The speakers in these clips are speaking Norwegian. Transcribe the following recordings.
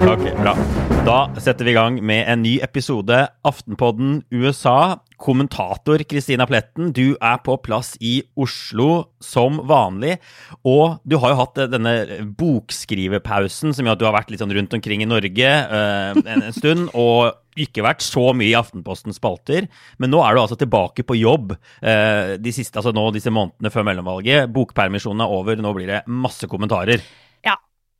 Ok, bra. Da setter vi i gang med en ny episode Aftenpodden USA. Kommentator Kristina Pletten, du er på plass i Oslo som vanlig. Og du har jo hatt denne bokskrivepausen som gjør at du har vært litt sånn rundt omkring i Norge uh, en, en stund. og ikke vært så mye i Aftenpostens spalter, men nå er du altså tilbake på jobb eh, de siste, altså nå disse månedene før mellomvalget. Bokpermisjonen er over, nå blir det masse kommentarer.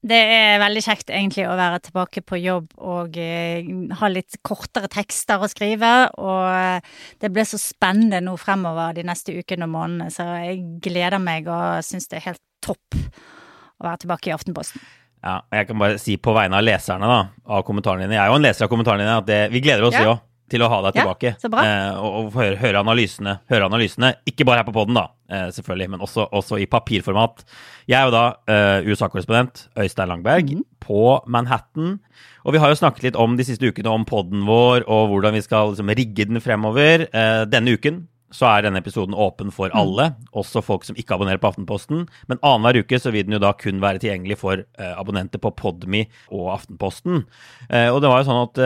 Det er veldig kjekt egentlig å være tilbake på jobb og eh, ha litt kortere tekster å skrive. Og det blir så spennende nå fremover de neste ukene og månedene, så jeg gleder meg og syns det er helt topp å være tilbake i Aftenposten. Ja, og Jeg kan bare si på vegne av leserne da, av kommentarene dine Jeg er jo en leser av kommentarene dine at det, vi gleder oss Ja. jo til å ha deg Ja, tilbake. bra. Eh, og og høre, høre, analysene, høre analysene. Ikke bare her på poden, da, eh, selvfølgelig, men også, også i papirformat. Jeg er jo da eh, USA-korrespondent Øystein Langberg mm. på Manhattan. Og vi har jo snakket litt om de siste ukene om poden vår og hvordan vi skal liksom, rigge den fremover. Eh, denne uken så er denne episoden åpen for alle, også folk som ikke abonnerer på Aftenposten. Men annenhver uke så vil den jo da kun være tilgjengelig for eh, abonnenter på Podme og Aftenposten. Eh, og det var jo sånn at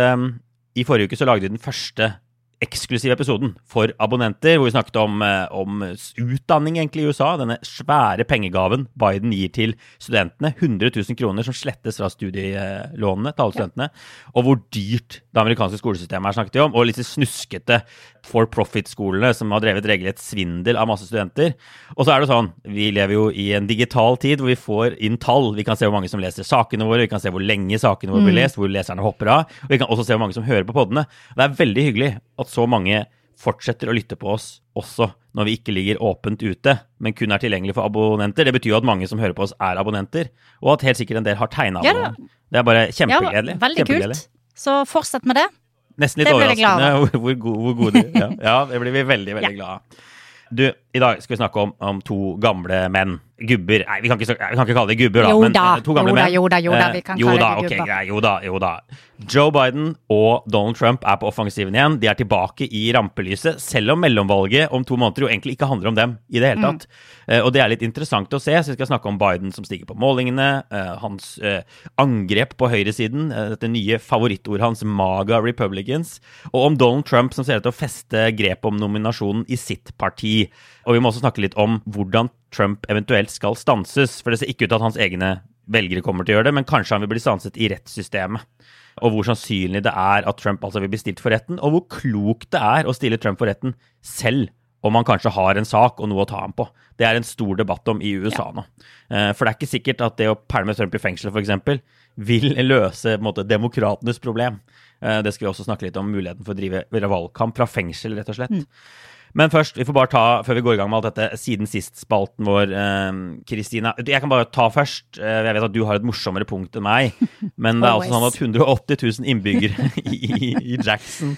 i forrige uke så lagde vi den første eksklusive episoden for abonnenter, hvor vi snakket om, eh, om utdanning egentlig i USA. Denne svære pengegaven Biden gir til studentene. 100 000 kroner som slettes fra studielånene til alle studentene. Og hvor dyrt det amerikanske skolesystemet er, snakket vi om. Og disse snuskete for profit-skolene som har drevet regelrett svindel av masse studenter. Og så er det sånn, vi lever jo i en digital tid hvor vi får inn tall. Vi kan se hvor mange som leser sakene våre, vi kan se hvor lenge sakene våre blir lest, hvor leserne hopper av. Og vi kan også se hvor mange som hører på podene. Det er veldig hyggelig at så mange fortsetter å lytte på oss også når vi ikke ligger åpent ute, men kun er tilgjengelig for abonnenter. Det betyr jo at mange som hører på oss, er abonnenter, og at helt sikkert en del har tegna Ja Det er bare Ja, veldig Kjempegledelig. kult. Så fortsett med det. Nesten litt Det overraskende hvor, hvor, go- hvor gode ja, ja, det blir vi veldig, veldig Ja. glad av. Du, i dag skal vi snakke om, om to gamle menn. Gubber. Nei, vi kan ikke, vi kan ikke kalle det gubber, da. Jo da, men, to gamle jo da, menn. jo da, jo da, vi Eh, kan jo kalle da, det ok, gubber. jo da, jo da. Joe Biden og Donald Trump er på offensiven igjen. De er tilbake i rampelyset, selv om mellomvalget om to måneder jo egentlig ikke handler om dem i det hele Mm. tatt. Mm. og det er litt interessant å se, så vi skal snakke om Biden som stiger på målingene, eh, hans eh, angrep på høyresiden, eh, dette nye favorittordet hans, MAGA Republicans, og om Donald Trump som ser ut til å feste grep om nominasjonen i sitt parti. Og vi må også snakke litt om hvordan Trump eventuelt skal stanses, for det ser ikke ut til at hans egne velgere kommer til å gjøre det, men kanskje han vil bli stanset i rettssystemet. Og hvor sannsynlig det er at Trump altså vil bli stilt for retten, og hvor klokt det er å stille Trump for retten selv om han kanskje har en sak og noe å ta ham på. Det er en stor debatt om i USA nå. Eh, For det er ikke sikkert at det å pælme Trump i fengsel f.eks. vil løse måte, demokratenes problem. Eh, Det skal vi også snakke litt om, muligheten for å drive valgkamp fra fengsel, rett og slett. Men først, vi får bare ta, før vi går i gang med alt dette, siden sist-spalten vår, eh, Kristina. jeg kan bare ta først. eh, jeg vet at du har et morsommere punkt enn meg. Men det er altså sånn at 180 000 innbyggere i, i Jackson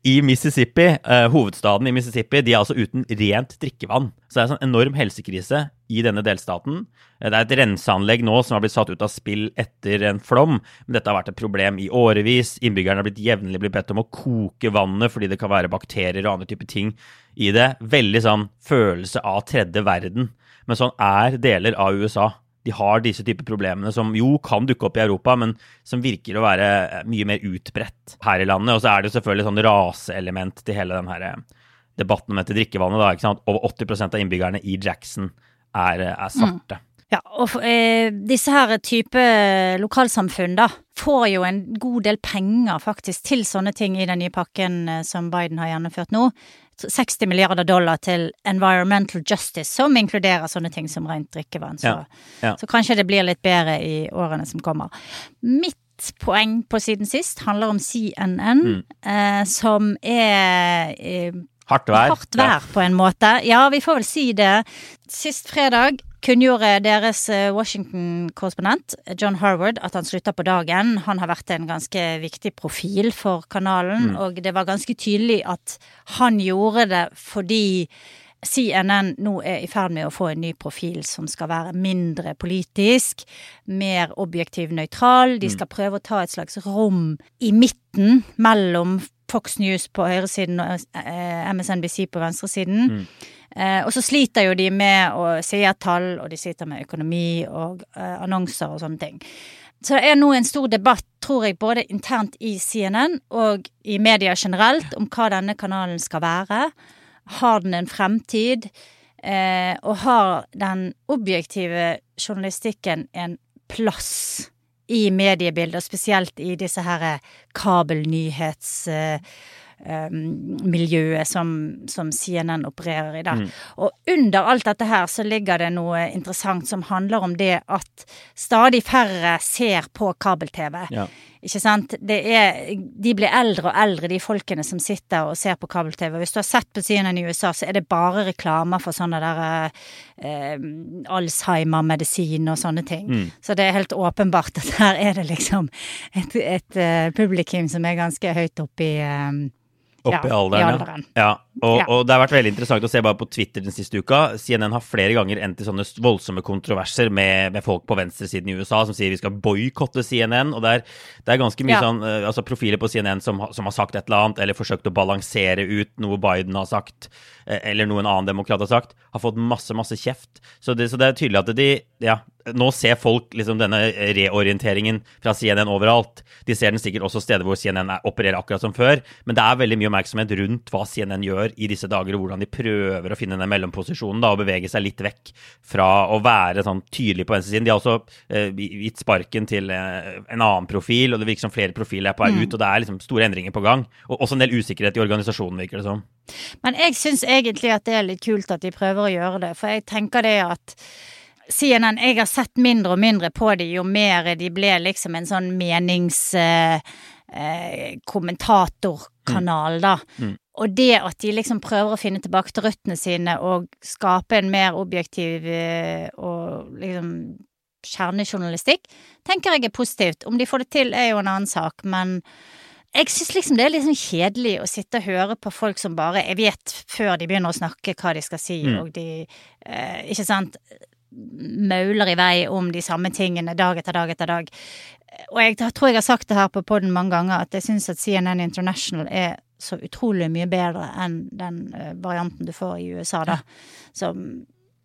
i Mississippi, eh, hovedstaden i Mississippi, de er altså uten rent drikkevann. Så det er en sånn enorm helsekrise i denne delstaten. Eh, Det er et renseanlegg nå som har blitt satt ut av spill etter en flom, men dette har vært et problem i årevis. Innbyggerne har blitt jevnlig blitt bedt om å koke vannet fordi det kan være bakterier og andre typer ting i det. Veldig sånn følelse av tredje verden. Men sånn er deler av USA de har disse typer problemene som jo kan dukke opp i Europa, men som virker å være eh, mye mer utbredt her i landet. Og så er det selvfølgelig sånn raseelement til hele den her eh, debatten om dette drikkevannet. da, ikke sant? Over 80% av innbyggerne i Jackson er, eh, er svarte. Mm. Ja, og eh, disse her type lokalsamfunn, da, får jo en god del penger faktisk til sånne ting i den nye pakken som Biden har gjennomført nå. 60 milliarder dollar til environmental justice, som inkluderer sånne ting som rent drikkevann. Så, ja, ja. så kanskje det blir litt bedre i årene som kommer. Mitt poeng på siden sist handler om CNN, mm. eh, som er eh, Hardt vær. Hardt vær, ja. på en måte. Ja, vi får vel si det. Sist fredag kunngjorde deres eh, Washington-korrespondent John Harvard at han slutta på dagen. Han har vært en ganske viktig profil for kanalen, mm. og det var ganske tydelig at han gjorde det fordi CNN nå er i ferd med å få en ny profil som skal være mindre politisk, mer objektiv nøytral. De mm. skal prøve å ta et slags rom i midten mellom Fox News på høyresiden og eh, MSNBC på venstresiden. Mm. Eh, og så sliter jo de med å seertall, og de sliter med økonomi og eh, annonser og sånne ting. Så det er nå en stor debatt, tror jeg, både internt i CNN og i media generelt om hva denne kanalen skal være. Har den en fremtid? Eh, og har den objektive journalistikken en plass i mediebildet, spesielt i disse her kabelnyhets... Eh, miljøet som, som, CNN opererer i. Da. Mm. Og under alt dette her så ligger det noe interessant som handler om det at stadig færre ser på kabel-TV. Ja. Ikke sant? Er, de blir eldre og eldre, de folkene som sitter og ser på kabel-TV. Hvis du har sett på CNN i USA, så er det bare reklamer for sånne der eh, Alzheimer-medisin og sånne ting. Mm. Så det er helt åpenbart at her er det liksom et, et, et uh, publikum som er ganske høyt oppe i um, Oppe ja, i alderen, i alderen. ja. Og, ja. og, det har vært veldig interessant å se bare på Twitter den siste uka. CNN har flere ganger endt i sånne voldsomme kontroverser med, med folk på venstresiden i USA som sier vi skal boikotte CNN. Og det er, det er ganske mye ja. sånn uh, altså profiler på CNN som, som, har sagt et eller annet, eller forsøkt å balansere ut noe Biden har sagt, uh, eller noe en annen demokrat har sagt, har fått masse, masse kjeft. Så det, så det er tydelig at de Ja, nå ser folk liksom denne reorienteringen fra CNN overalt. De ser den sikkert også steder hvor CNN opererer akkurat som før, men det er veldig mye oppmerksomhet rundt hva CNN gjør i disse dager, og hvordan de prøver å finne den mellomposisjonen da, og bevege seg litt vekk fra å være sånn tydelig på venstresiden. De har også eh, gitt sparken til eh, en annen profil, og det virker som flere profiler er på vei mm. ut, og det er liksom store endringer på gang. Og også en del usikkerhet i organisasjonen, virker det som. Men jeg syns egentlig at det er litt kult at de prøver å gjøre det, for jeg tenker det at CNN Jeg har sett mindre og mindre på de jo mer de ble liksom en sånn menings... eh, eh da. Mm. Og det at de liksom prøver å finne tilbake til røttene sine og skape en mer objektiv eh, og liksom kjernejournalistikk, tenker jeg er positivt. Om de får det til, er jo en annen sak, men jeg syns liksom det er litt sånn kjedelig å sitte og høre på folk som bare Jeg vet før de begynner å snakke hva de skal si, mm. og de eh, Ikke sant mauler i vei om de samme tingene dag etter dag etter dag. Og jeg tror jeg har sagt det her på poden mange ganger, at jeg syns at CNN International er så utrolig mye bedre enn den eh, varianten du får i USA, da. Så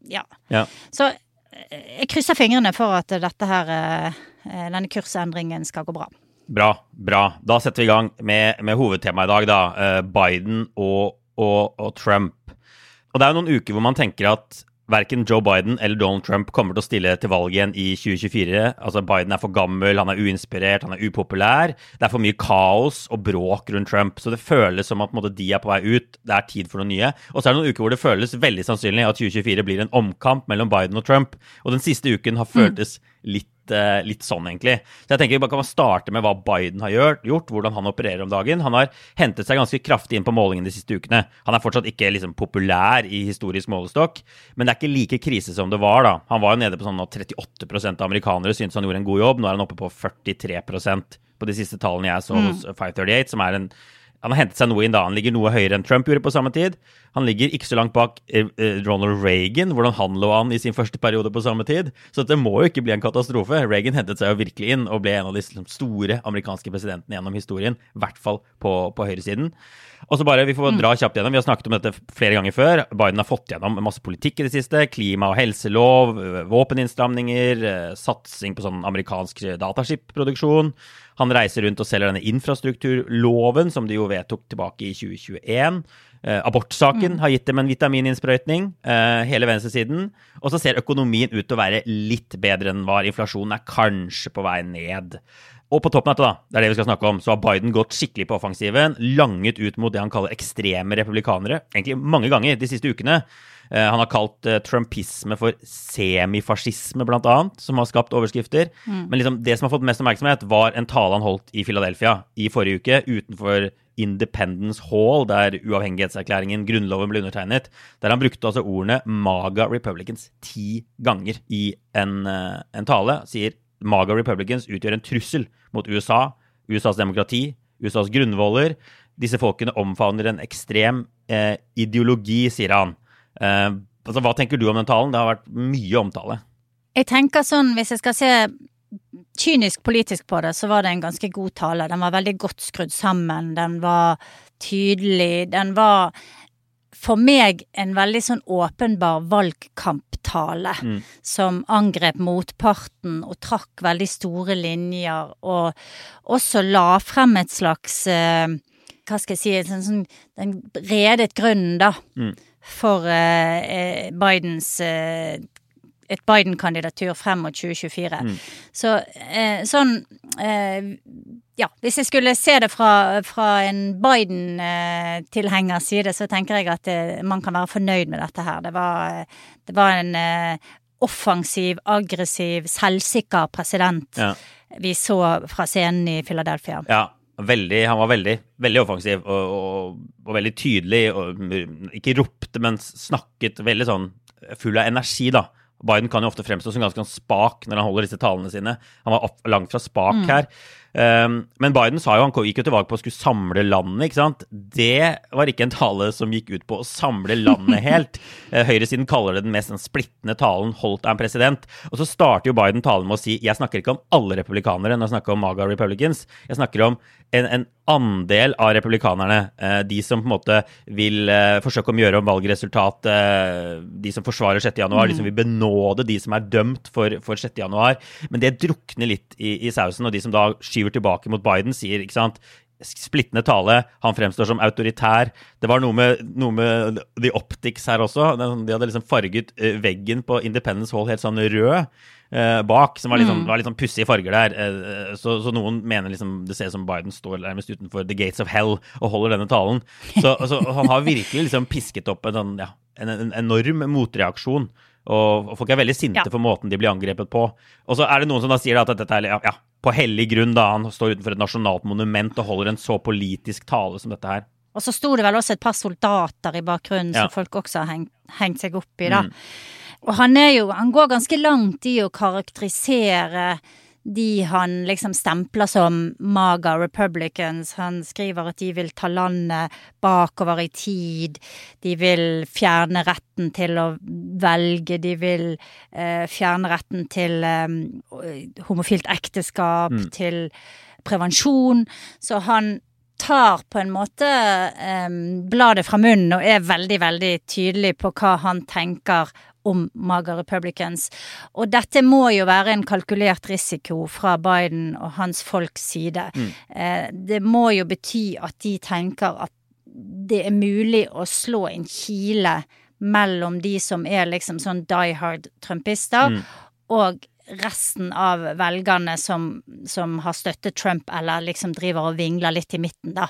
ja. ja. Så eh, jeg krysser fingrene for at dette her, eh, denne kursendringen skal gå bra. Bra. Bra. Da setter vi i gang med, med hovedtemaet i dag, da. Biden og, og, og Trump. Og det er jo noen uker hvor man tenker at verken Joe Biden eller Donald Trump kommer til å stille til valg igjen i 2024. Altså, Biden er for gammel, han er uinspirert, han er upopulær. Det er for mye kaos og bråk rundt Trump. Så det føles som at måte, de er på vei ut. Det er tid for noe nye. Og så er det noen uker hvor det føles veldig sannsynlig at 2024 blir en omkamp mellom Biden og Trump. Og den siste uken har føltes litt litt, sånn, egentlig. Så jeg tenker vi bare kan starte med hva Biden har gjort, hvordan han opererer om dagen. Han har hentet seg ganske kraftig inn på målingen de siste ukene. Han er fortsatt ikke liksom populær i historisk målestokk, men det er ikke like krise som det var da. Han var jo nede på sånn at 38% av amerikanere syntes han gjorde en god jobb. Nå er han oppe på 43% på de siste tallene jeg så hos 538, som er en han har hentet seg noe inn da. Han ligger noe høyere enn Trump gjorde på samme tid. Han ligger ikke så langt bak eh, eh, Ronald Reagan, hvordan han lå an i sin første periode på samme tid. Så det må jo ikke bli en katastrofe. Reagan hentet seg jo virkelig inn og ble en av de liksom, store amerikanske presidentene gjennom historien. I hvert fall på, på høyresiden. Og så bare, Vi får dra kjapt gjennom. Vi har snakket om dette flere ganger før. Biden har fått gjennom masse politikk i det siste. Klima- og helselov, våpeninnstramninger, satsing på sånn amerikansk dataskipproduksjon. Han reiser rundt og selger denne infrastrukturloven, som de jo vedtok tilbake i 2021. Eh, abortsaken mm. har gitt dem en vitamininnsprøytning, eh, hele venstresiden. Og så ser økonomien ut til å være litt bedre enn den var. Inflasjonen er kanskje på vei ned. Og på toppen av dette, da, det er det vi skal snakke om, så har Biden gått skikkelig på offensiven. Langet ut mot det han kaller ekstreme republikanere. Egentlig mange ganger de siste ukene. Eh, han har kalt uh, trumpisme for semifascisme, annet, som har skapt overskrifter. Mm. Men liksom, det som har fått mest oppmerksomhet, var en tale han holdt i Philadelphia i forrige uke, utenfor Independence Hall, der uavhengighetserklæringen, Grunnloven, ble undertegnet. Der han brukte altså ordene 'Maga Republicans' ti ganger i en, uh, en tale. Sier 'Maga Republicans' utgjør en trussel mot USA, USAs demokrati, USAs grunnvoller. Disse folkene omfavner en ekstrem eh, ideologi, sier han. Eh, altså, hva tenker du om den talen? Det har vært mye omtale. Jeg tenker sånn, hvis jeg skal se kynisk politisk på det, så var det en ganske god tale. Den var veldig godt skrudd sammen. Den var tydelig. Den var for meg en veldig sånn åpenbar valgkamptale mm. som angrep motparten og trakk veldig store linjer, og også la frem et slags uh, Hva skal jeg si, sånn, sånn, den redet grunnen, da. Mm for eh, eh, Bidens eh, et Biden-kandidatur frem mot 2024. Mm. Så sånn Ja, hvis jeg skulle se det fra, fra en Biden-tilhengers side, så tenker jeg at man kan være fornøyd med dette her. Det var, det var en offensiv, aggressiv, selvsikker president ja. vi så fra scenen i Philadelphia. Ja, Veldig, han var veldig, veldig offensiv og, og, og, veldig tydelig. Og ikke ropte, men snakket veldig sånn full av energi, da. Biden kan jo ofte fremstå som ganske spak når han holder disse talene sine. Han var langt fra spak mm. her. Um, men Biden sa jo, han gikk jo til valg på å skulle samle landet. ikke sant? Det var ikke en tale som gikk ut på å samle landet helt. Uh, høyresiden kaller det den mest splittende talen holdt av en president. Og så starter jo Biden talen med å si jeg snakker ikke om alle republikanere når jeg snakker om MAGA Republicans. Jeg snakker om en, en andel av republikanerne. Uh, de som på en måte vil uh, forsøke å gjøre om valgresultatet. de som forsvarer 6. januar, mm. de som vil benåde de som er dømt for, for 6. januar. Men det drukner litt i, i sausen, og de som da skyver skyver tilbake mot Biden, sier ikke sant, splittende tale. Han fremstår som autoritær. Det var noe med, noe med The Optics her også. De hadde liksom farget eh, veggen på Independence Hall helt sånn rød eh, bak, som var litt sånn, mm. sånn pussige farger der. Eh, så, så, noen mener liksom det ser ut som Biden står nærmest utenfor The Gates of Hell og holder denne talen. Så, så han har virkelig liksom pisket opp en, sånn, ja, en, en enorm motreaksjon. Og, folk er veldig sinte ja. for måten de blir angrepet på. Og så er det noen som da sier at dette er ja, på hellig grunn, da han står utenfor et nasjonalt monument og holder en så politisk tale som dette her. Og så sto det vel også et par soldater i bakgrunnen ja. som folk også har hengt, hengt seg opp i, da. Mm. Og han er jo Han går ganske langt i å karakterisere de han liksom stempler som maga republicans. Han skriver at de vil ta landet bakover i tid. De vil fjerne retten til å velge. De vil eh, fjerne retten til eh, homofilt ekteskap, mm. til prevensjon. Så han tar på en måte eh, bladet fra munnen og er veldig, veldig tydelig på hva han tenker om MAGA Republicans. Og dette må jo være en kalkulert risiko fra Biden og hans folks side. Mm. Eh, det må jo bety at de tenker at det er mulig å slå en kile mellom de som er liksom sånn die hard trumpister, mm. og resten av velgerne som, som, har støttet Trump, eller liksom driver og vingler litt i midten, da.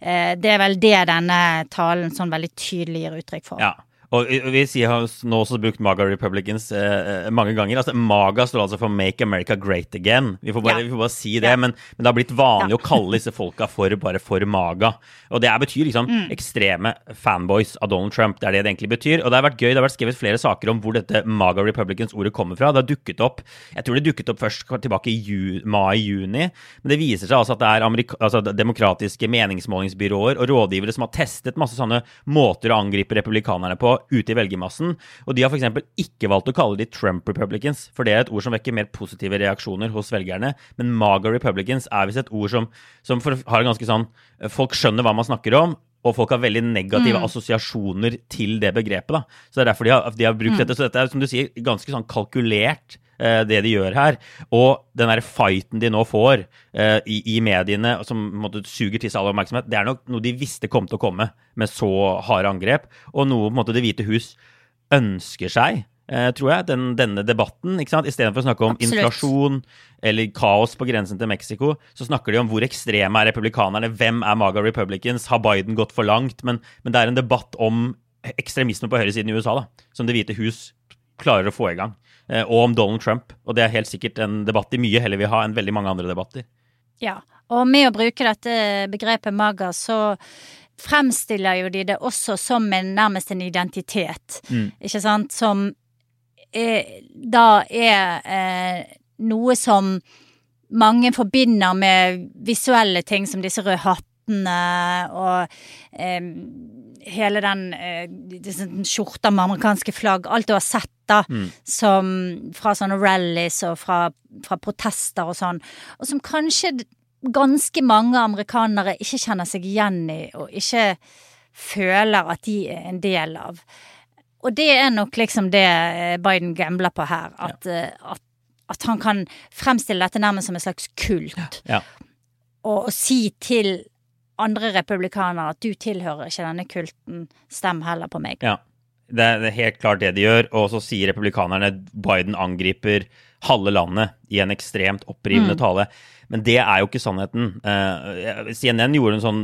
Eh, det er vel det denne talen sånn veldig tydelig gir uttrykk for. Ja. Og vi har nå også brukt MAGA Republicans eh, mange ganger. Altså, MAGA står altså for Make America Great Again. Vi får bare, Ja. vi får bare si det, Ja. men, men det har blitt vanlig Ja. å kalle disse folka for bare for MAGA. Og det er, betyr liksom Mm. ekstreme fanboys av Donald Trump. Det er det det egentlig betyr. Og det har vært gøy, det har vært skrevet flere saker om hvor dette MAGA Republicans-ordet kommer fra. Det har dukket opp Jeg tror det dukket opp først tilbake i ju, mai-juni, men det viser seg altså at det er amerika, altså demokratiske meningsmålingsbyråer og rådgivere som har testet masse sånne måter å angripe republikanerne på ute i velgermassen. Og de har f.eks. ikke valgt å kalle de Trump Republicans, for det er et ord som vekker mer positive reaksjoner hos velgerne. Men MAGA Republicans er visst et ord som, som for, har en ganske sånn Folk skjønner hva man snakker om. Og folk har veldig negative assosiasjoner til det begrepet. da. Så det er derfor de har, de har brukt dette. Så dette er som du sier, ganske sånn kalkulert, eh, det de gjør her. Og den der fighten de nå får eh, i, i mediene, som måte, suger til seg all oppmerksomhet, det er nok noe de visste kom til å komme med så harde angrep. Og noe måte Det hvite hus ønsker seg. eh, tror jeg, den, denne debatten. ikke sant? Istedenfor å snakke om Absolutt. inflasjon eller kaos på grensen til Mexico, så snakker de om hvor ekstreme er republikanerne, hvem er MAGA Republicans, har Biden gått for langt? Men, men det er en debatt om ekstremisme på høyresiden i USA, da, som Det hvite hus klarer å få i gang. Eh, og om Donald Trump. Og det er helt sikkert en debatt de mye heller vil ha enn veldig mange andre debatter. Ja, og med å bruke dette begrepet maga, så fremstiller jo de det også som en, nærmest en identitet, ikke sant, som er, da er eh, noe som mange forbinder med visuelle ting som disse røde hattene og eh, hele den eh, skjorta med amerikanske flagg, alt du har sett da, som fra sånne rallies og fra, fra protester og sånn, og som kanskje ganske mange amerikanere ikke kjenner seg igjen i, og ikke føler at de er en del av. Og det er nok liksom det eh, Biden gambler på her, at, ja. at, at han kan fremstille dette nærmest som en slags kult Ja. og, og si til andre republikanere at du tilhører ikke denne kulten, stem heller på meg. Ja, det er helt klart det de gjør. Og så sier republikanerne Biden angriper halve landet i en ekstremt opprivende tale. Men det er jo ikke sannheten. Eh, CNN gjorde en sånn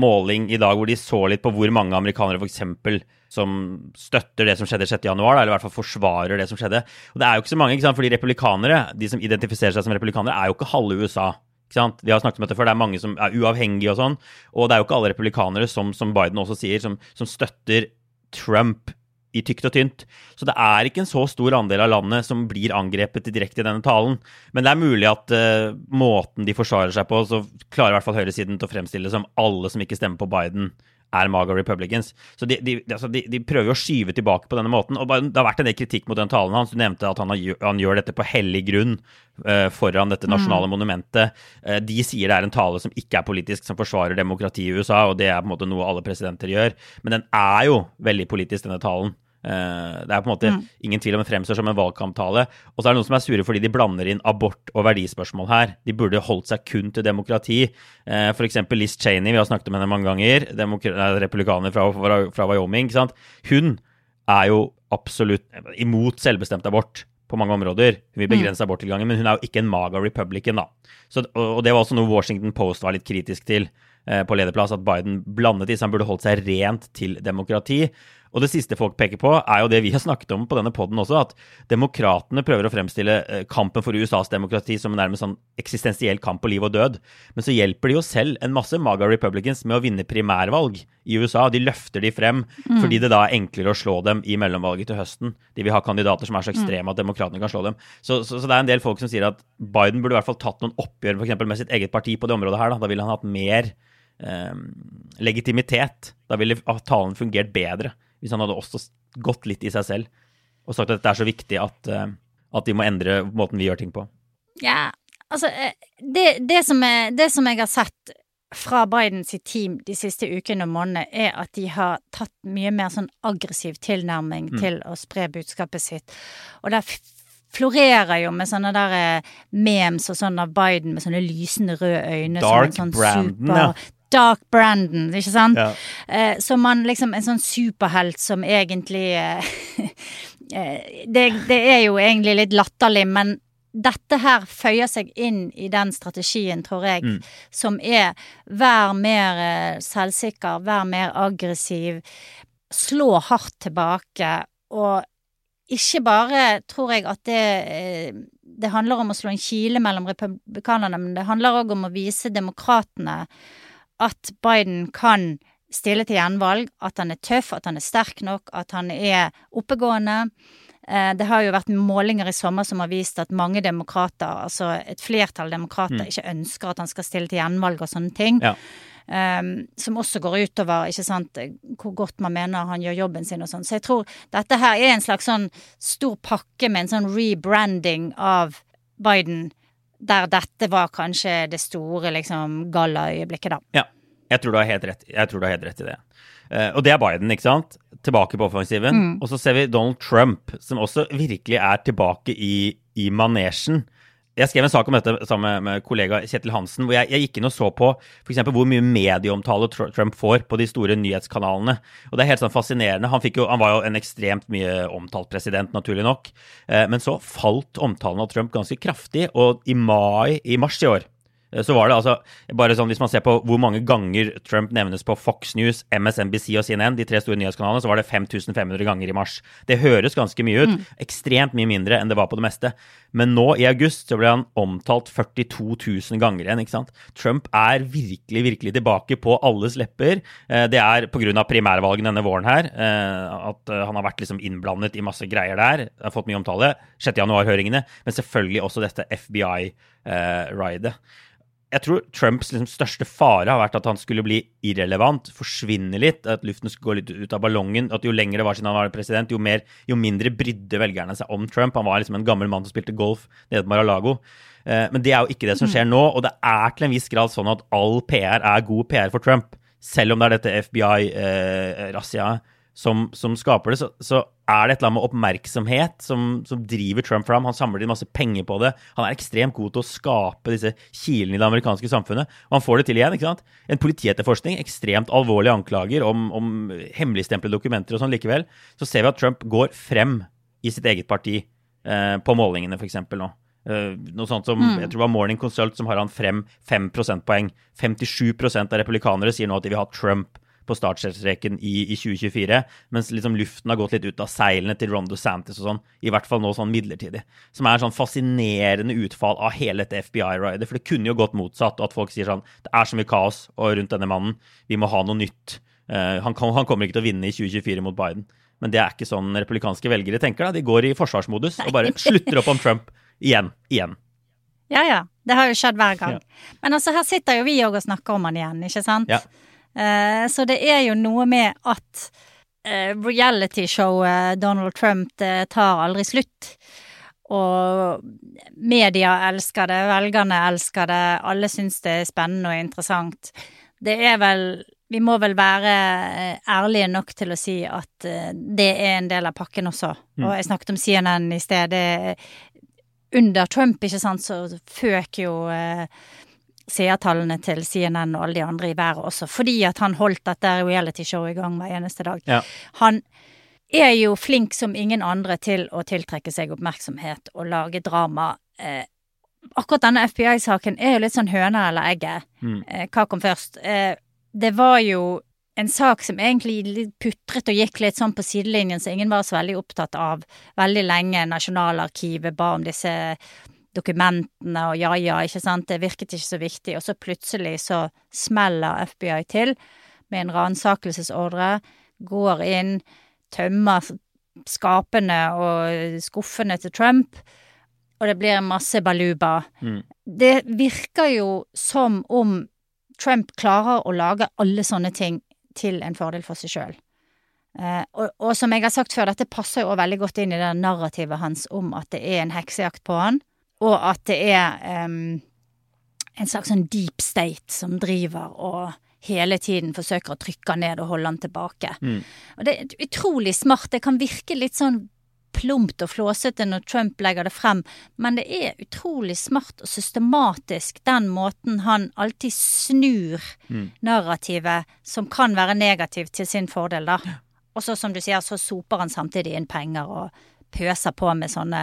måling i dag hvor de så litt på hvor mange amerikanere f.eks. som støtter det som skjedde 6. januar, eller i hvert fall forsvarer det som skjedde. Og det er jo ikke så mange, ikke sant? fordi republikanere, de som identifiserer seg som republikanere, er jo ikke halve USA. Vi har snakket om dette før, det er mange som er uavhengige og sånn. Og det er jo ikke alle republikanere, som, som Biden også sier, som, som støtter Trump i tykt og tynt. Så det er ikke en så stor andel av landet som blir angrepet direkte i denne talen. Men det er mulig at uh, måten de forsvarer seg på, så klarer i hvert fall høyresiden til å fremstille det som alle som ikke stemmer på Biden, er MAGA Republicans. Så de, de, altså de, de prøver jo å skyve tilbake på denne måten. Og det har vært en del kritikk mot den talen hans. Du nevnte at han, har, han gjør dette på hellig grunn uh, foran dette nasjonale monumentet. Uh, de sier det er en tale som ikke er politisk, som forsvarer demokratiet i USA, og det er på en måte noe alle presidenter gjør. Men den er jo veldig politisk, denne talen. Eh, det er på en måte ingen tvil om det fremstår som en valgkamptale. Og så er det noen som er sure fordi de blander inn abort og verdispørsmål her. De burde holdt seg kun til demokrati. F.eks. for eksempel Liz Cheney, vi har snakket om henne mange ganger, eh, republikaner fra, fra, fra Wyoming. Ikke sant? Hun er jo absolutt imot selvbestemt abort på mange områder. Hun vil begrense aborttilgangen, men hun er jo ikke en MAGA republican, da. Så, og det var også noe Washington Post var litt kritisk til eh, på lederplass, at Biden blandet i, seg. han burde holdt seg rent til demokrati. Og det siste folk peker på, er jo det vi har snakket om på denne poden også, at demokratene prøver å fremstille eh, kampen for USAs demokrati som en nærmest sånn eksistensiell kamp på liv og død. Men så hjelper de jo selv en masse MAGA Republicans med å vinne primærvalg i USA. De løfter de frem fordi det da er enklere å slå dem i mellomvalget til høsten. De vil ha kandidater som er så ekstreme at demokratene kan slå dem. Så, så, så det er en del folk som sier at Biden burde i hvert fall tatt noen oppgjør for eksempel, med sitt eget parti på det området her. Da, da ville han hatt mer eh, legitimitet. Da ville talen fungert bedre hvis han hadde også gått litt i seg selv og sagt at dette er så viktig at, eh, at de må endre måten vi gjør ting på. Ja, altså eh, det, det, som er, det som jeg har sett fra Bidens team de siste ukene og månedene, er at de har tatt mye mer sånn aggressiv tilnærming til å spre budskapet sitt. Og det florerer jo med sånne der eh, memes og sånn av Biden med sånne lysende røde øyne. Dark sånn Brandon, super- ja. Dark Brandon, ikke sant? Ja. Eh, som man liksom En sånn superhelt som egentlig eh, eh, det, det er jo egentlig litt latterlig, men dette her føyer seg inn i den strategien, tror jeg, Mm. som er vær mer eh, selvsikker, vær mer aggressiv. slå hardt tilbake, og ikke bare tror jeg at det eh, det handler om å slå en kile mellom republikanerne, men det handler òg om å vise demokratene at Biden kan stille til gjenvalg, at han er tøff, at han er sterk nok, at han er oppegående. Eh, det har jo vært målinger i sommer som har vist at mange demokrater, altså et flertall demokrater, mm. ikke ønsker at han skal stille til gjenvalg og sånne ting. Ja. Um, som også går utover ikke sant, hvor godt man mener han gjør jobben sin og sånn. Så jeg tror dette her er en slags sånn stor pakke med en sånn rebranding av Biden, der dette var kanskje det store liksom gallaøyeblikket, da. Ja. Jeg tror du har helt rett, jeg tror du har helt rett i det. Uh, og det er Biden, ikke sant? Tilbake på offensiven. Mm. Og så ser vi Donald Trump, som også virkelig er tilbake i, i manesjen. Jeg skrev en sak om dette sammen med kollega Kjetil Hansen, hvor jeg, jeg gikk inn og så på f.eks. hvor mye medieomtale Trump får på de store nyhetskanalene. Og det er helt sånn fascinerende. Han, jo, han var jo en ekstremt mye omtalt president, naturlig nok. Eh, men så falt omtalen av Trump ganske kraftig, og i mai, i mars i år så var det altså bare sånn Hvis man ser på hvor mange ganger Trump nevnes på Fox News, MSNBC og CNN, de tre store nyhetskanalene, så var det 5500 ganger i mars. Det høres ganske mye ut. Mm. Ekstremt mye mindre enn det var på det meste. Men nå i august så ble han omtalt 42 000 ganger igjen. ikke sant? Trump er virkelig, virkelig tilbake på alles lepper. Eh, det er pga. primærvalgene denne våren her eh, at han har vært liksom innblandet i masse greier der. Har fått mye omtale. 6.1-høringene. Men selvfølgelig også dette FBI-ridet jeg tror Trumps liksom største fare har vært at han skulle bli irrelevant, forsvinne litt, at luften skulle gå litt ut av ballongen. At jo lenger det var siden han var president, jo, mer, jo mindre brydde velgerne seg om Trump. Han var liksom en gammel mann som spilte golf nede på Mar-a-Lago. Eh, men det er jo ikke det som skjer nå, og det er til en viss grad sånn at all PR er god PR for Trump. Selv om det er dette FBI-razziaet. Eh, som, som, skaper det, så, så, er det et eller annet med oppmerksomhet som, som, driver Trump fram. Han samler inn masse penger på det. Han er ekstremt god til å skape disse kilene i det amerikanske samfunnet. Og han får det til igjen. ikke sant? En politietterforskning, ekstremt alvorlige anklager om, om hemmeligstemplede dokumenter og sånn likevel. Så ser vi at Trump går frem i sitt eget parti eh, på målingene, f.eks. nå. Uh, noe sånt som, mm. jeg tror det var Morning Consult som har han frem 5 prosentpoeng. 57% av republikanere sier nå at de vil ha Trump på startstreken i, i, 2024, mens liksom luften har gått litt ut av seilene til Rondo Santis og sånn, i hvert fall nå sånn midlertidig. Som er sånn fascinerende utfall av hele dette FBI-ridet. For det kunne jo gått motsatt, at folk sier sånn Det er så mye kaos rundt denne mannen, vi må ha noe nytt. Uh, han, kan, han, kommer ikke til å vinne i 2024 mot Biden. Men det er ikke sånn republikanske velgere tenker. da. De går i forsvarsmodus og bare slutter opp om Trump igjen. Igjen. Ja ja, det har jo skjedd hver gang. Ja. Men altså, her sitter jo vi òg og snakker om han igjen, ikke sant? Ja. Eh, så det er jo noe med at eh, realityshowet Donald Trump det tar aldri slutt. Og media elsker det, velgerne elsker det, alle syns det er spennende og interessant. Det er vel Vi må vel være eh, ærlige nok til å si at det er en del av pakken også. Mm. Og jeg snakket om CNN i sted. under Trump, ikke sant, så føk jo seertallene til CNN og alle de andre i været også, fordi at han holdt dette realityshowet i gang hver eneste dag. Ja. Han er jo flink som ingen andre til å tiltrekke seg oppmerksomhet og lage drama. Eh, akkurat denne FBI-saken er jo litt sånn høna eller egget. Mm. Eh, hva kom først? Eh, det var jo en sak som egentlig putret og gikk litt sånn på sidelinjen, så ingen var så veldig opptatt av veldig lenge. Nasjonalarkivet ba om disse dokumentene og ja ja, ikke sant, det virket ikke så viktig, og så plutselig så smeller FBI til med en ransakelsesordre, går inn, tømmer skapene og skuffene til Trump, og det blir masse baluba. Mm. Det virker jo som om Trump klarer å lage alle sånne ting til en fordel for seg sjøl. Eh, og, og, som jeg har sagt før, dette passer jo veldig godt inn i det narrativet hans om at det er en heksejakt på han og at det er um, en slags sånn deep state som driver og hele tiden forsøker å trykke han ned og holde han tilbake. Mm. Og det er utrolig smart. Det kan virke litt sånn plumpt og flåsete når Trump legger det frem, men det er utrolig smart og systematisk den måten han alltid snur mm. narrativet som kan være negativt til sin fordel, da. Og så som du sier, så soper han samtidig inn penger og pøser på med sånne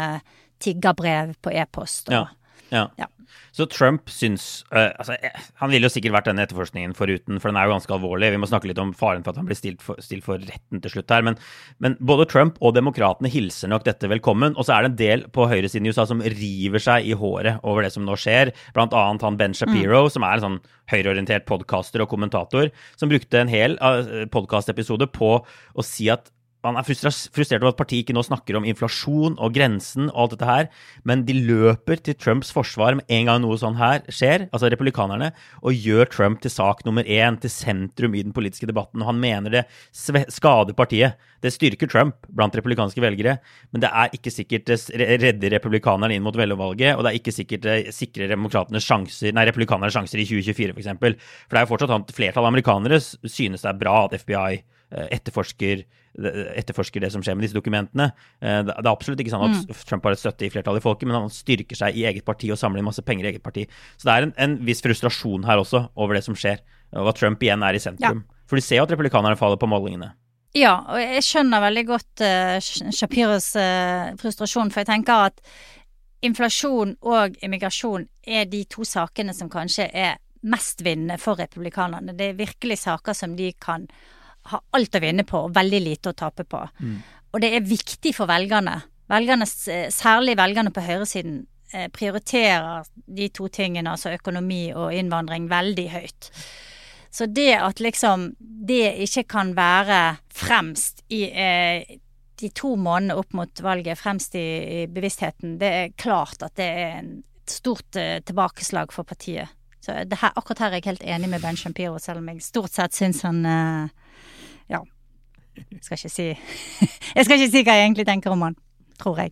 tiggerbrev på e-post. Ja. Ja. Ja. Så Trump syns uh, altså, eh, Han ville jo sikkert vært denne etterforskningen foruten, for den er jo ganske alvorlig. Vi må snakke litt om faren for at han blir stilt for, stilt for retten til slutt her. Men, men både Trump og demokratene hilser nok dette velkommen. Og så er det en del på høyresiden i USA som river seg i håret over det som nå skjer. Blant annet han Ben Shapiro, som er en sånn høyreorientert podkaster og kommentator, som brukte en hel uh, podkastepisode på å si at han er frustrert over at partiet ikke nå snakker om inflasjon og grensen og alt dette her, men de løper til Trumps forsvar med en gang noe sånn her skjer, altså republikanerne, og gjør Trump til sak nummer én, til sentrum i den politiske debatten. Og han mener det skader partiet. Det styrker Trump blant republikanske velgere, men det er ikke sikkert det redder republikanerne inn mot velgervalget, og det er ikke sikkert det sikrer sjanser, nei, republikanernes sjanser i 2024, f.eks. For, for det er jo fortsatt sånn at flertallet av amerikanere synes det er bra at FBI etterforsker, etterforsker det som skjer med disse dokumentene. Eh, Det er absolutt ikke sånn at Trump har et støtte i flertallet i folket, men han styrker seg i eget parti og samler inn masse penger i eget parti. Så det er en, en viss frustrasjon her også over det som skjer, og at Trump igjen er i sentrum. For de ser jo at republikanerne faller på målingene. Ja, og jeg skjønner veldig godt uh, Shapiros uh, frustrasjon, for jeg tenker at inflasjon og immigrasjon er de to sakene som kanskje er mestvinnende for republikanerne. Det er virkelig saker som de kan ha alt å vinne på og veldig lite å tape på. Og det er viktig for velgerne. velgerne særlig velgerne på høyresiden eh, prioriterer de to tingene, altså økonomi og innvandring, veldig høyt. Så det at liksom det ikke kan være fremst i eh, de to månedene opp mot valget, fremst i, i bevisstheten, det er klart at det er en stort eh, tilbakeslag for partiet. Så det her, akkurat her er jeg helt enig med Ben Shampiro, selv om jeg stort sett syns han eh, Ja. Jeg skal ikke si Jeg skal ikke si hva jeg egentlig tenker om han, tror jeg.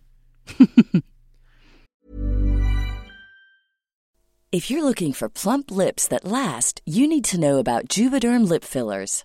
If you're looking for plump lips that last, you need to know about Juvederm lip fillers.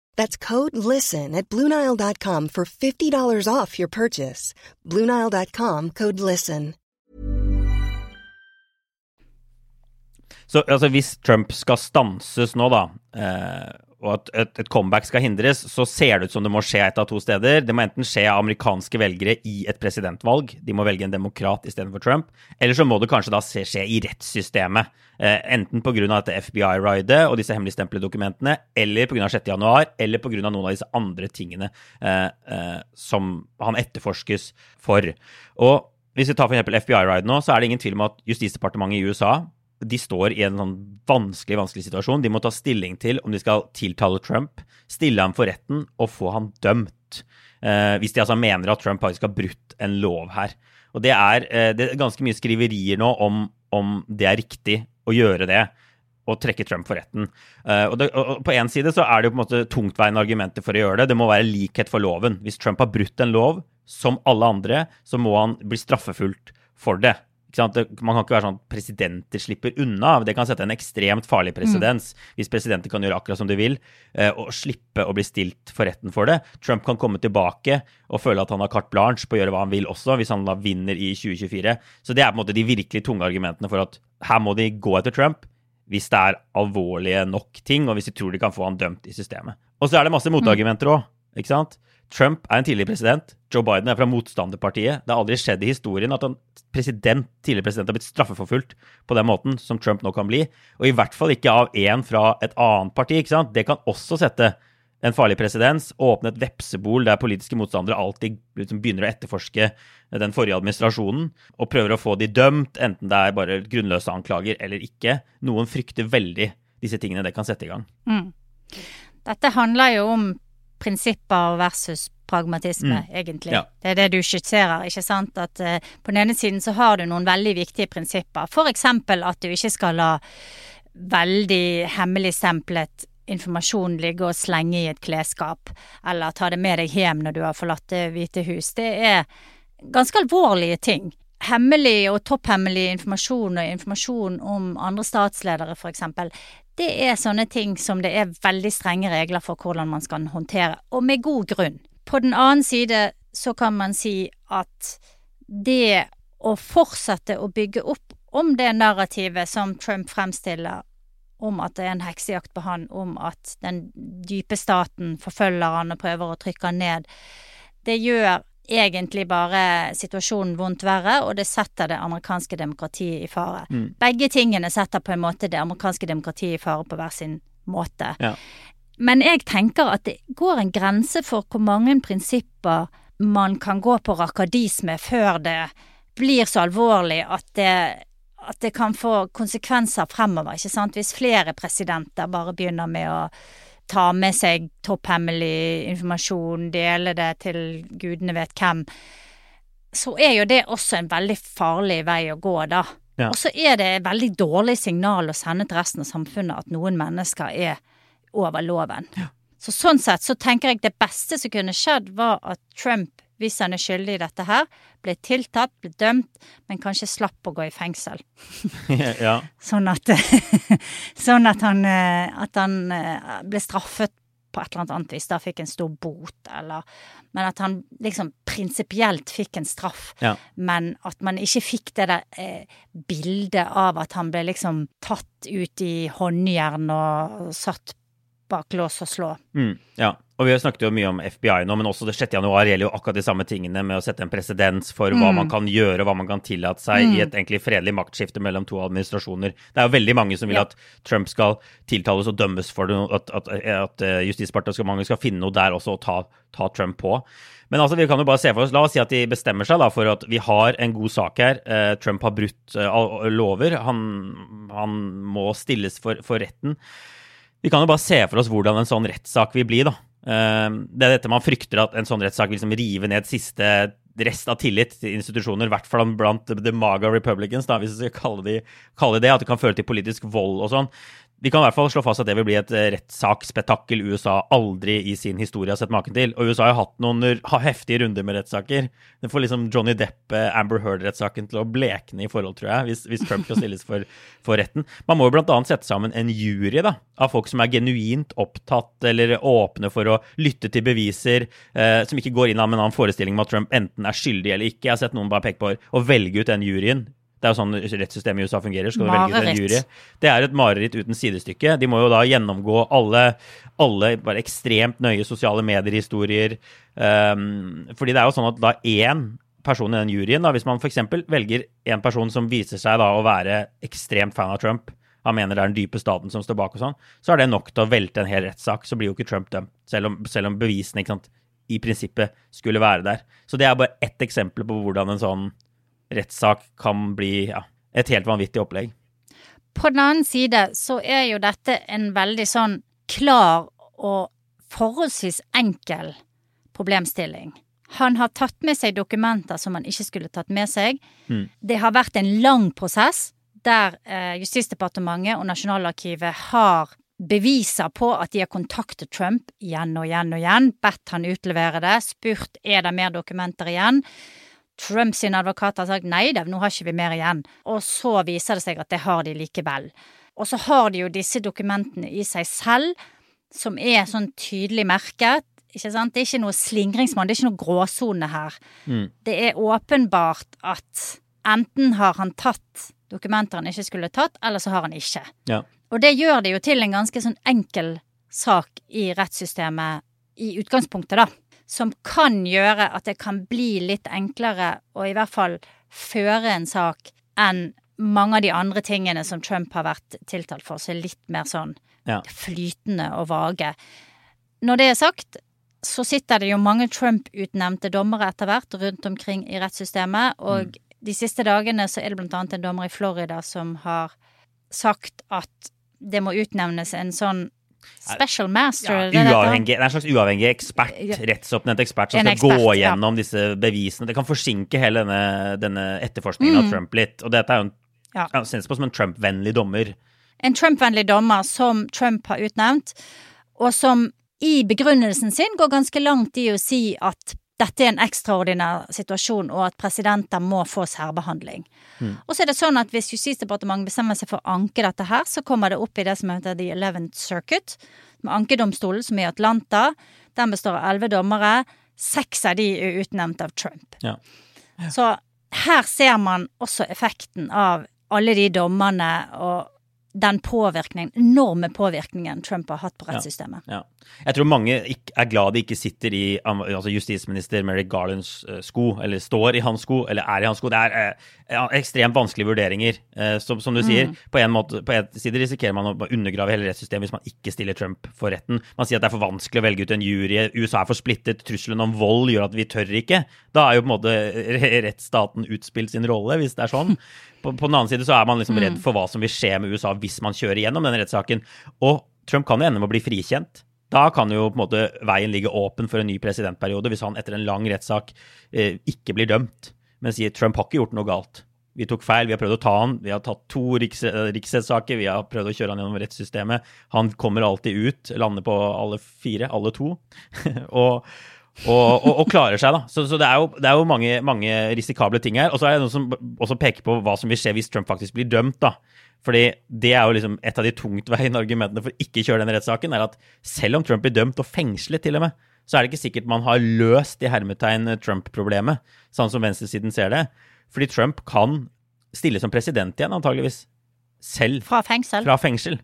That's code LISTEN at Bluenile.com for $50 off your purchase. Bluenile.com code LISTEN. Så altså, hvis Trump skal stanses nå, da, eh, og at et, et comeback skal hindres, så ser det ut som det må skje et av to steder. Det må enten skje av amerikanske velgere i et presidentvalg, de må velge en demokrat istedenfor Trump, eller så må det kanskje da se- skje i rettssystemet. Eh, enten pga. dette FBI-ridet og disse hemmeligstemplede dokumentene, eller pga. 6.1, eller pga. noen av disse andre tingene eh, eh, som han etterforskes for. Og hvis vi tar f.eks. FBI-ride nå, så er det ingen tvil om at Justisdepartementet i USA de står i en sånn vanskelig vanskelig situasjon. De må ta stilling til om de skal tiltale Trump, stille ham for retten og få ham dømt. Eh, hvis de altså mener at Trump faktisk har brutt en lov her. Og det er, eh, det er ganske mye skriverier nå om, om det er riktig å gjøre det. Og trekke Trump for retten. Eh, og, det, og På én side så er det jo på en måte tungtveiende argumenter for å gjøre det. Det må være likhet for loven. Hvis Trump har brutt en lov, som alle andre, så må han bli straffefullt for det. Ikke sant? Man kan ikke være sånn at presidenter slipper unna. Det kan sette en ekstremt farlig presedens hvis presidenter kan gjøre akkurat som de vil, eh, og slippe å bli stilt for retten for det. Trump kan komme tilbake og føle at han har carte blanche på å gjøre hva han vil også, hvis han da vinner i 2024. Så det er på en måte de virkelig tunge argumentene for at her må de gå etter Trump. hvis det er alvorlige nok ting, og hvis de tror de kan få han dømt i systemet. Og så er det masse motargumenter òg, ikke sant? Trump er en tidligere president. Joe Biden er fra motstanderpartiet. Det har aldri skjedd i historien at en president, tidligere president har blitt straffeforfulgt på den måten som Trump nå kan bli. Og i hvert fall ikke av en fra et annet parti. ikke sant? Det kan også sette en farlig presedens, åpne et vepsebol der politiske motstandere alltid liksom begynner å etterforske den forrige administrasjonen og prøver å få de dømt, enten det er bare grunnløse anklager eller ikke. Noen frykter veldig disse tingene det kan sette i gang. Mm. Dette handler jo om prinsipper versus pragmatisme, Mm. egentlig. Ja. Det er det du skisserer, ikke sant. At uh, på den ene siden så har du noen veldig viktige prinsipper. Eksempel at du ikke skal la veldig hemmeligstemplet informasjon ligge og slenge i et klesskap, eller ta det med deg hjem når du har forlatt Det hvite hus. Det er ganske alvorlige ting. Hemmelig og topphemmelig informasjon og informasjon om andre statsledere, eksempel, det er sånne ting som det er veldig strenge regler for hvordan man skal håndtere, og med god grunn. På den annen side så kan man si at det å fortsette å bygge opp om det narrativet som Trump fremstiller, om at det er en heksejakt på han, om at den dype staten forfølger han og prøver å trykke han ned, det gjør egentlig bare situasjonen vondt verre, og det setter det amerikanske demokratiet i fare. Begge tingene setter på en måte det amerikanske demokratiet i fare på hver sin måte. Ja. Men jeg tenker at det går en grense for hvor mange prinsipper man kan gå på rakadisme før det blir så alvorlig at det, at det kan få konsekvenser fremover, ikke sant. Hvis flere presidenter bare begynner med å ta med seg topphemmelig informasjon, dele det til gudene vet hvem, så er jo det også en veldig farlig vei å gå, da. Ja. Og så er det et veldig dårlig signal å sende til resten av samfunnet at noen mennesker er over loven. Så sånn sett så tenker jeg det beste som kunne skjedd, var at Trump, hvis han er skyldig i dette her, ble tiltatt, ble dømt, men kanskje slapp å gå i fengsel. ja. Sånn at, sånn at han, eh, at han eh, ble straffet på et eller annet vis, da fikk en stor bot, eller Men at han liksom prinsipielt fikk en straff, Ja. men at man ikke fikk det der eh, bildet av at han ble liksom tatt ut i håndjern og satt bak lås og slå. Mm, ja. Og vi har snakket jo mye om FBI nå, men også det 6. januar gjelder jo akkurat de samme tingene med å sette en presedens for hva man kan gjøre hva man kan tillate seg i et egentlig fredelig maktskifte mellom to administrasjoner. Det er jo veldig mange som vil Ja. at Trump skal tiltales og dømmes for det, at, at, at eh, Justisdepartementet skal finne noe der også og ta, ta Trump på. Men altså, vi kan jo bare se for oss, La oss si at de bestemmer seg da for at vi har en god sak her. Eh, Trump har brutt eh, lover. Han, han må stilles for, for retten. Vi kan jo bare se for oss hvordan en sånn rettssak vil bli, da. Eh, Det er dette man frykter, at en sånn rettssak vil liksom rive ned siste rest av tillit til institusjoner, i hvert fall blant the maga republicans, da, hvis vi skal kalle, de, det, at det kan føre til politisk vold og sånn. Vi kan i hvert fall slå fast at det vil bli et rettssaksspetakkel USA aldri i sin historie har sett maken til. Og USA har hatt noen heftige runder med rettssaker. Det får liksom Johnny Depp, eh, Amber Heard-rettssaken til å blekne i forhold, tror jeg, hvis, hvis Trump skal stilles for, for retten. Man må jo annet sette sammen en jury da, av folk som er genuint opptatt eller åpne for å lytte til beviser, eh, som ikke går inn av en annen forestilling om at Trump enten er skyldig eller ikke. Jeg har sett noen bare peke på å velge ut den juryen. Det er jo sånn rettssystemet i USA fungerer. Skal du velge en jury? Det er et mareritt uten sidestykke. De må jo da gjennomgå alle, alle bare ekstremt nøye sosiale medier-historier. Um, fordi det er jo sånn at da én person i den juryen, da, hvis man f.eks. velger en person som viser seg da å være ekstremt fan av Trump, han mener det er den dype staten som står bak og sånn, så er det nok til å velte en hel rettssak. Så blir jo ikke Trump dømt, selv om, selv om bevisene ikke sant, i prinsippet skulle være der. Så det er bare ett eksempel på hvordan en sånn rettssak kan bli ja, et helt vanvittig opplegg. På den annen side så er jo dette en veldig sånn klar og forholdsvis enkel problemstilling. Han har tatt med seg dokumenter som han ikke skulle tatt med seg. Det har vært en lang prosess der eh, Justisdepartementet og Nasjonalarkivet har beviser på at de har kontaktet Trump igjen og igjen og igjen, bedt han utlevere det, spurt er det mer dokumenter igjen. Trump sin advokat har sagt nei da, nå har ikke vi mer igjen. Og så viser det seg at det har de likevel. Og så har de jo disse dokumentene i seg selv, som er sånn tydelig merket. Ikke sant? Det er ikke noe slingringsmonn, det er ikke noe gråsone her. Det er åpenbart at enten har han tatt dokumenter han ikke skulle tatt, eller så har han ikke. Ja. Og det gjør det jo til en ganske sånn enkel sak i rettssystemet i utgangspunktet, da. Som kan gjøre at det kan bli litt enklere å i hvert fall føre en sak enn mange av de andre tingene som Trump har vært tiltalt for, som er litt mer sånn Ja. flytende og vage. Når det er sagt, så sitter det jo mange Trump-utnevnte dommere etter hvert rundt omkring i rettssystemet, og de siste dagene så er det blant annet en dommer i Florida som har sagt at det må utnevnes en sånn special master. Ja, uavhengig, en slags uavhengig ekspert, Ja. rettsoppnevnt ekspert, som skal ekspert, gå ja. gjennom disse bevisene. Det kan forsinke hele denne, denne etterforskningen av Trump litt. Og dette er jo en, Mm. Ja. ja, på som en Trump-vennlig dommer. en Trump-vennlig dommer som Trump har utnevnt, og som i begrunnelsen sin går ganske langt i å si at dette er en ekstraordinær situasjon, og at presidenter må få særbehandling. Og så er det sånn at hvis Justisdepartementet bestemmer seg for å anke dette her, så kommer det opp i det som heter The Eleventh Circuit, med ankedomstolen som er i Atlanta. Den består av elleve dommere. Seks av de er utnevnt av Trump. Ja. Så her ser man også effekten av alle de dommerne og den påvirkningen, enorme påvirkningen Trump har hatt på rettssystemet. Ja. Jeg tror mange er glad de ikke sitter i altså justisminister Merrick Garlands eh, sko, eller står i hans sko, eller er i hans sko. Det er eh, ekstremt vanskelige vurderinger. Eh, som, som du sier, Mm. på en måte, på en side risikerer man å undergrave hele rettssystemet hvis man ikke stiller Trump for retten. Man sier at det er for vanskelig å velge ut en jury, USA er for splittet, trusselen om vold gjør at vi tør ikke. Da er jo på en måte rettsstaten utspilt sin rolle, hvis det er sånn. På, på den annen side så er man liksom redd for hva som vil skje med USA hvis man kjører gjennom denne rettssaken. Og Trump kan jo ende med å bli frikjent. Da kan jo på en måte veien ligge åpen for en ny presidentperiode hvis han etter en lang rettssak eh, ikke blir dømt, men sier Trump har ikke gjort noe galt. Vi tok feil, vi har prøvd å ta han, vi har tatt to riks, eh, riksrettssaker, vi har prøvd å kjøre han gjennom rettssystemet. Han kommer alltid ut, lander på alle fire, alle to, og, og, og, og klarer seg, da. Så, så det er jo, det er jo mange, mange risikable ting her. Og så er det noen som også peker på hva som vil skje hvis Trump faktisk blir dømt, da. Fordi det er jo liksom et av de tungtveiende argumentene for ikke kjøre denne rettssaken, er at selv om Trump blir dømt og fengslet til og med, så er det ikke sikkert man har løst i hermetegn Trump-problemet, sånn som venstresiden ser det. Fordi Trump kan stille som president igjen, antageligvis. Selv Fra fengsel. fra fengsel.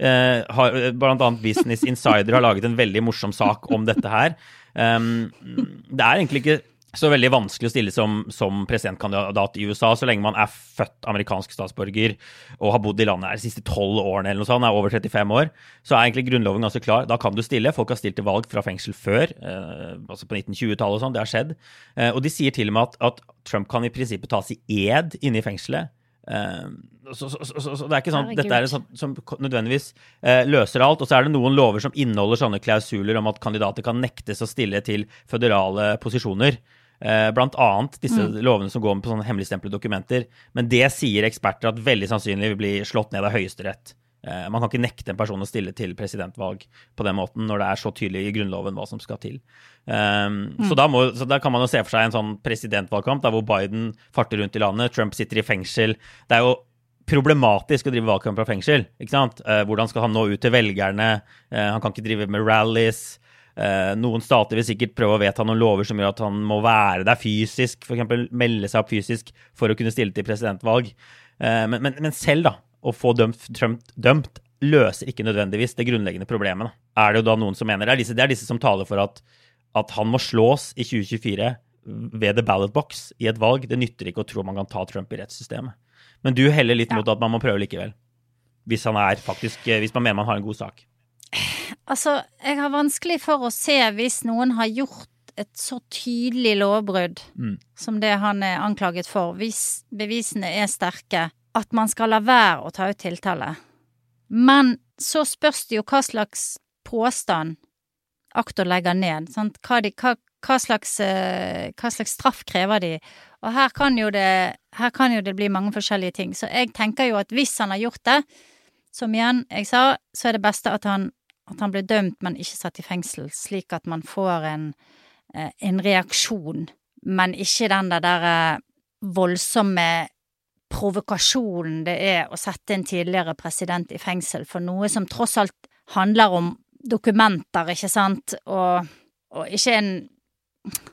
Eh, har, blant annet Business Insider har laget en veldig morsom sak om dette her. Um, det er egentlig ikke så veldig vanskelig å stille som, som presidentkandidat i USA så lenge man er født amerikansk statsborger og har bodd i landet her de siste tolv årene eller noe sånt, er over 35 år. Så er egentlig grunnloven ganske klar. Da kan du stille. Folk har stilt til valg fra fengsel før, eh, altså på 1920-tallet og sånn. Det har skjedd. Eh, og de sier til og med at, at Trump kan i prinsippet tas i ed inne i fengselet. Eh, så, så, så, så, det er ikke sånn at dette er sånn som nødvendigvis eh, løser alt. Og så er det noen lover som inneholder sånne klausuler om at kandidater kan nektes å stille til føderale posisjoner. Eh, blant annet disse lovene som går med på sånne hemmeligstemplede dokumenter. Men det sier eksperter at veldig sannsynlig vil bli slått ned av Høyesterett. Eh, man kan ikke nekte en person å stille til presidentvalg på den måten når det er så tydelig i Grunnloven hva som skal til. Um, så, da må, så da kan man jo se for seg en sånn presidentvalgkamp der hvor Biden farter rundt i landet, Trump sitter i fengsel. Det er jo problematisk å drive valgkamp fra fengsel. ikke sant? Eh, hvordan skal han nå ut til velgerne? Eh, han kan ikke drive med rallies. Noen stater vil sikkert prøve å vedta noen lover som gjør at han må være der fysisk, f.eks. melde seg opp fysisk for å kunne stille til presidentvalg. Men, men, men selv da, å få dømt, Trump dømt løser ikke nødvendigvis det grunnleggende problemet. Er det jo da noen som mener Det er disse, det er disse som taler for at, at han må slås i 2024 ved the ballot box i et valg. Det nytter ikke å tro man kan ta Trump i rettssystemet. Men du heller litt mot at man må prøve likevel. Hvis, han er faktisk, eh, hvis man mener man har en god sak. Altså, jeg har vanskelig for å se hvis noen har gjort et så tydelig lovbrudd som det han er anklaget for, hvis bevisene er sterke, at man skal la være å ta ut tiltale. Men så spørs det jo hva slags påstand aktor legger ned. Hva, de, hva, hva, slags, eh, hva slags straff krever de? Og her kan, det, her kan jo det bli mange forskjellige ting. Så jeg tenker jo at hvis han har gjort det, som igjen jeg sa, så er det beste at han, at han blir dømt, men ikke satt i fengsel, slik at man får en, eh, en reaksjon, men ikke den der eh, voldsomme provokasjonen det er å sette en tidligere president i fengsel for noe som tross alt handler om dokumenter, ikke sant, og, og ikke en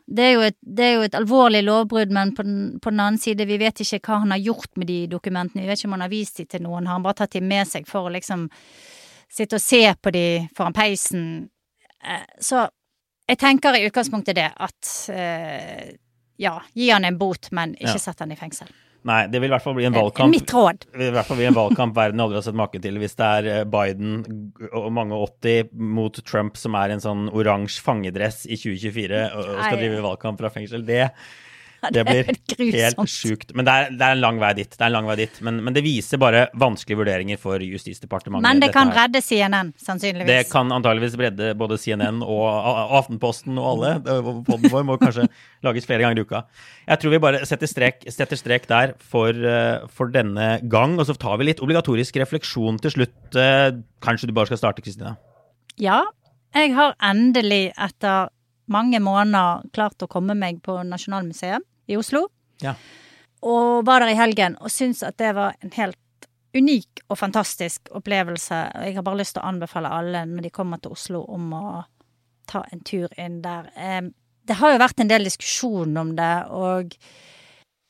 det er, jo et, det er jo et alvorlig lovbrudd, men på den, på den annen side, vi vet ikke hva han har gjort med de dokumentene. Vi vet ikke om han har vist de til noen. Har han bare tatt de med seg for å liksom sitte og se på de foran peisen? Eh, Så jeg tenker i utgangspunktet det, at eh, ja, gi han en bot, men ikke Ja. sett han i fengsel. Nei, det vil i hvert fall bli en valgkamp. Mitt råd. I hvert fall bli en valgkamp verden aldri har sett maken til hvis det er eh, Biden og mange 80 mot Trump som er en sånn oransje fangedress i 2024 og skal drive valgkamp fra fengsel. Det, det blir helt sjukt. Men det er, det er en lang vei dit. Det en lang vei dit. Men, men det viser bare vanskelige vurderinger for Justisdepartementet. Men det kan redde CNN, sannsynligvis. Det kan antageligvis redde både CNN og Aftenposten og alle. Poden vår må kanskje lages flere ganger i uka. Jeg tror vi bare setter strek, setter strek der for, eh, for denne gang. Og så tar vi litt obligatorisk refleksjon til slutt. Eh, Kanskje du bare skal starte, Kristina? Ja, jeg har endelig etter mange måneder klart å komme meg på Nasjonalmuseet i Oslo. Ja. Og var der i helgen og syntes at det var en helt unik og fantastisk opplevelse. Jeg har bare lyst til å anbefale alle når de kommer til Oslo om å ta en tur inn der. Det har jo vært en del diskusjon om det, og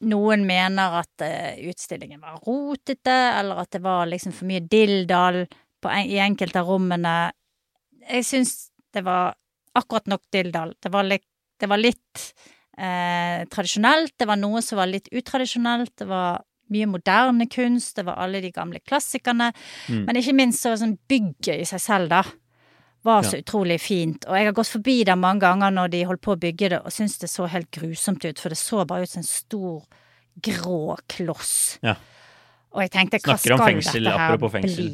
noen mener at eh, utstillingen var rotete, eller at det var liksom for mye dilldall i enkelte av rommene. Jeg syns det var akkurat nok dilldall. Det det var litt eh, tradisjonelt, det var noe som var litt utradisjonelt, det var mye moderne kunst, det var alle de gamle klassikerne. Mm. Men ikke minst så sånn bygget i seg selv, da, var så utrolig fint. Og jeg har gått forbi der mange ganger når de holdt på å bygge det, og syntes det så helt grusomt ut, for det så bare ut som en stor, grå kloss. Ja. Og jeg tenkte, hva Snakker skal fengsel, dette her apropos bli?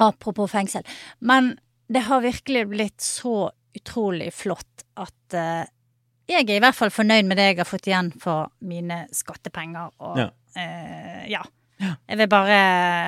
Apropos fengsel. Men det har virkelig blitt så utrolig flott at eh, jeg er i hvert fall fornøyd med det jeg har fått igjen for mine skattepenger. Og Ja. eh, ja. Jeg vil bare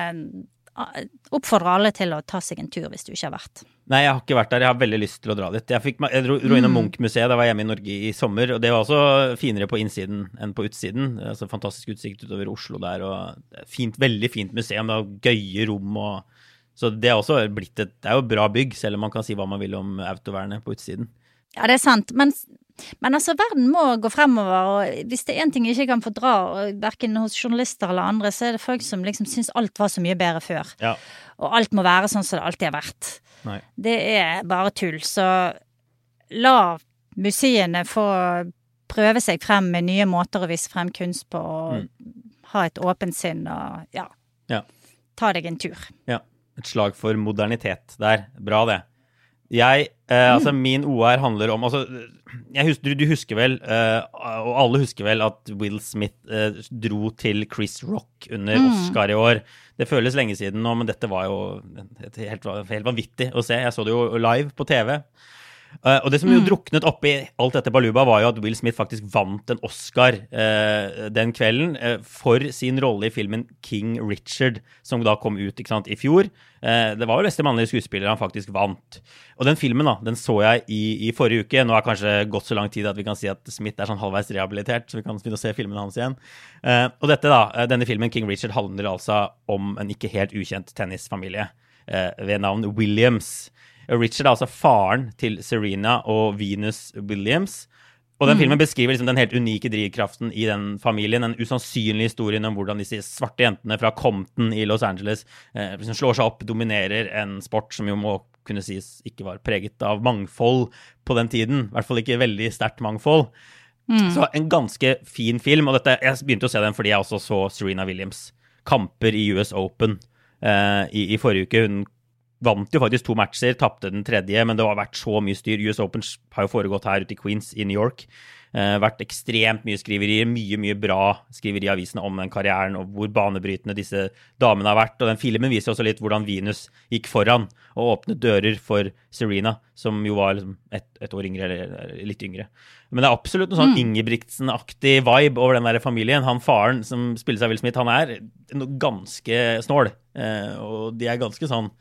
eh, oppfordre alle til å ta seg en tur hvis du ikke har vært. Nei, jeg har ikke vært der. Jeg har veldig lyst til å dra dit. Jeg, fikk, jeg dro, dro innom Mm. Munch-museet da jeg var hjemme i Norge i sommer, og det var også finere på innsiden enn på utsiden. Altså Fantastisk utsikt utover Oslo der, og fint, veldig fint museum. Det har gøye rom og Så det er også blitt et Det er jo bra bygg, selv om man kan si hva man vil om autovernet på utsiden. Ja, det er sant. Men, men altså, verden må gå fremover, og hvis det er én ting jeg ikke kan fordra, verken hos journalister eller andre, så er det folk som liksom syns alt var så mye bedre før. Ja. Og alt må være sånn som det alltid har vært. Nei. Det er bare tull. Så la museene få prøve seg frem med nye måter å vise frem kunst på, og ha et åpent sinn og ja, Ja. ta deg en tur. Ja. Et slag for modernitet der. Bra, det. Jeg, eh, altså Min OR handler om altså, jeg hus, du, husker vel, eh, og alle husker vel, at Will Smith eh, dro til Chris Rock under Oscar i år. Det føles lenge siden nå, men dette var jo helt, helt vanvittig å se. Jeg så det jo live på TV. Eh, og det som jo druknet oppi alt dette baluba, var jo at Will Smith faktisk vant en Oscar uh, den kvelden uh, for sin rolle i filmen King Richard, som da kom ut sant, i fjor. Det var jo beste mannlige skuespiller han faktisk vant. Og den filmen da, den så jeg i, i forrige uke. Nå har kanskje gått så lang tid at vi kan si at Smith er sånn halvveis rehabilitert, så vi kan begynne å se filmene hans igjen. Og dette da, denne filmen King Richard handler altså om en ikke helt ukjent tennisfamilie ved navn Williams. Richard er altså faren til Serena og Venus Williams. Og den filmen beskriver liksom den helt unike drivkraften i den familien. Den usannsynlige historien om hvordan disse svarte jentene fra Compton i Los Angeles eh, liksom slår seg opp, dominerer en sport som jo må kunne sies ikke var preget av mangfold på den tiden. I hvert fall ikke veldig sterkt mangfold. Så en ganske fin film. Og dette, jeg begynte å se den fordi jeg også så Serena Williams kamper i US Open eh, i, i forrige uke. Hun vant jo faktisk to matcher, tapte den tredje, men det har vært så mye styr. US Open har jo foregått her ute i Queens i New York. Eh, vært ekstremt mye skriverier, mye mye bra skriveri i avisene om den karrieren og hvor banebrytende disse damene har vært. Og den filmen viser også litt hvordan Venus gikk foran og åpnet dører for Serena, som jo var liksom et, et år yngre, eller litt yngre. Men det er absolutt noe sånn Ingebrigtsen-aktig vibe over den der familien. Han faren som spiller seg Will Smith, han er ganske snål. Eh, og de er ganske sånn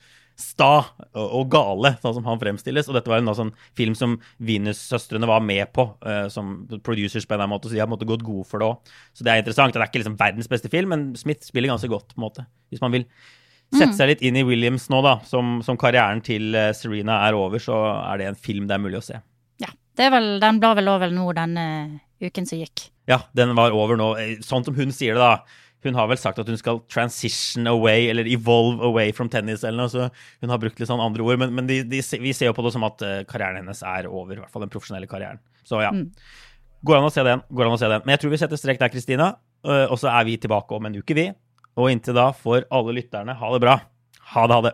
sta og, gale, sånn som han fremstilles. Og dette var en sånn film som Venus-søstrene var med på uh, som producers på en måte, så de har måte gått gode for det òg. Så det er interessant. Det er ikke liksom verdens beste film, men Smith spiller ganske godt, på en måte. Hvis man vil sette seg litt inn i Williams nå, da, som, som karrieren til eh, Serena er over, så er det en film det er mulig å se. Ja, Det er vel, den ble vel over nå denne uken som gikk. Ja, den var over nå. Eh, Sånn som hun sier det, da. Hun har vel sagt at hun skal transition away, eller evolve away from tennis, eller noe. Så hun har brukt litt sånn andre ord. Men, men de, de, vi ser jo på det som at eh, karrieren hennes er over. I hvert fall den profesjonelle karrieren. Så ja. Går an å se den. går an å se den. Men jeg tror vi setter strek der, Kristina. Eh, Og så er vi tilbake om en uke, vi. Og inntil da får alle lytterne ha det bra. Ha det, ha det.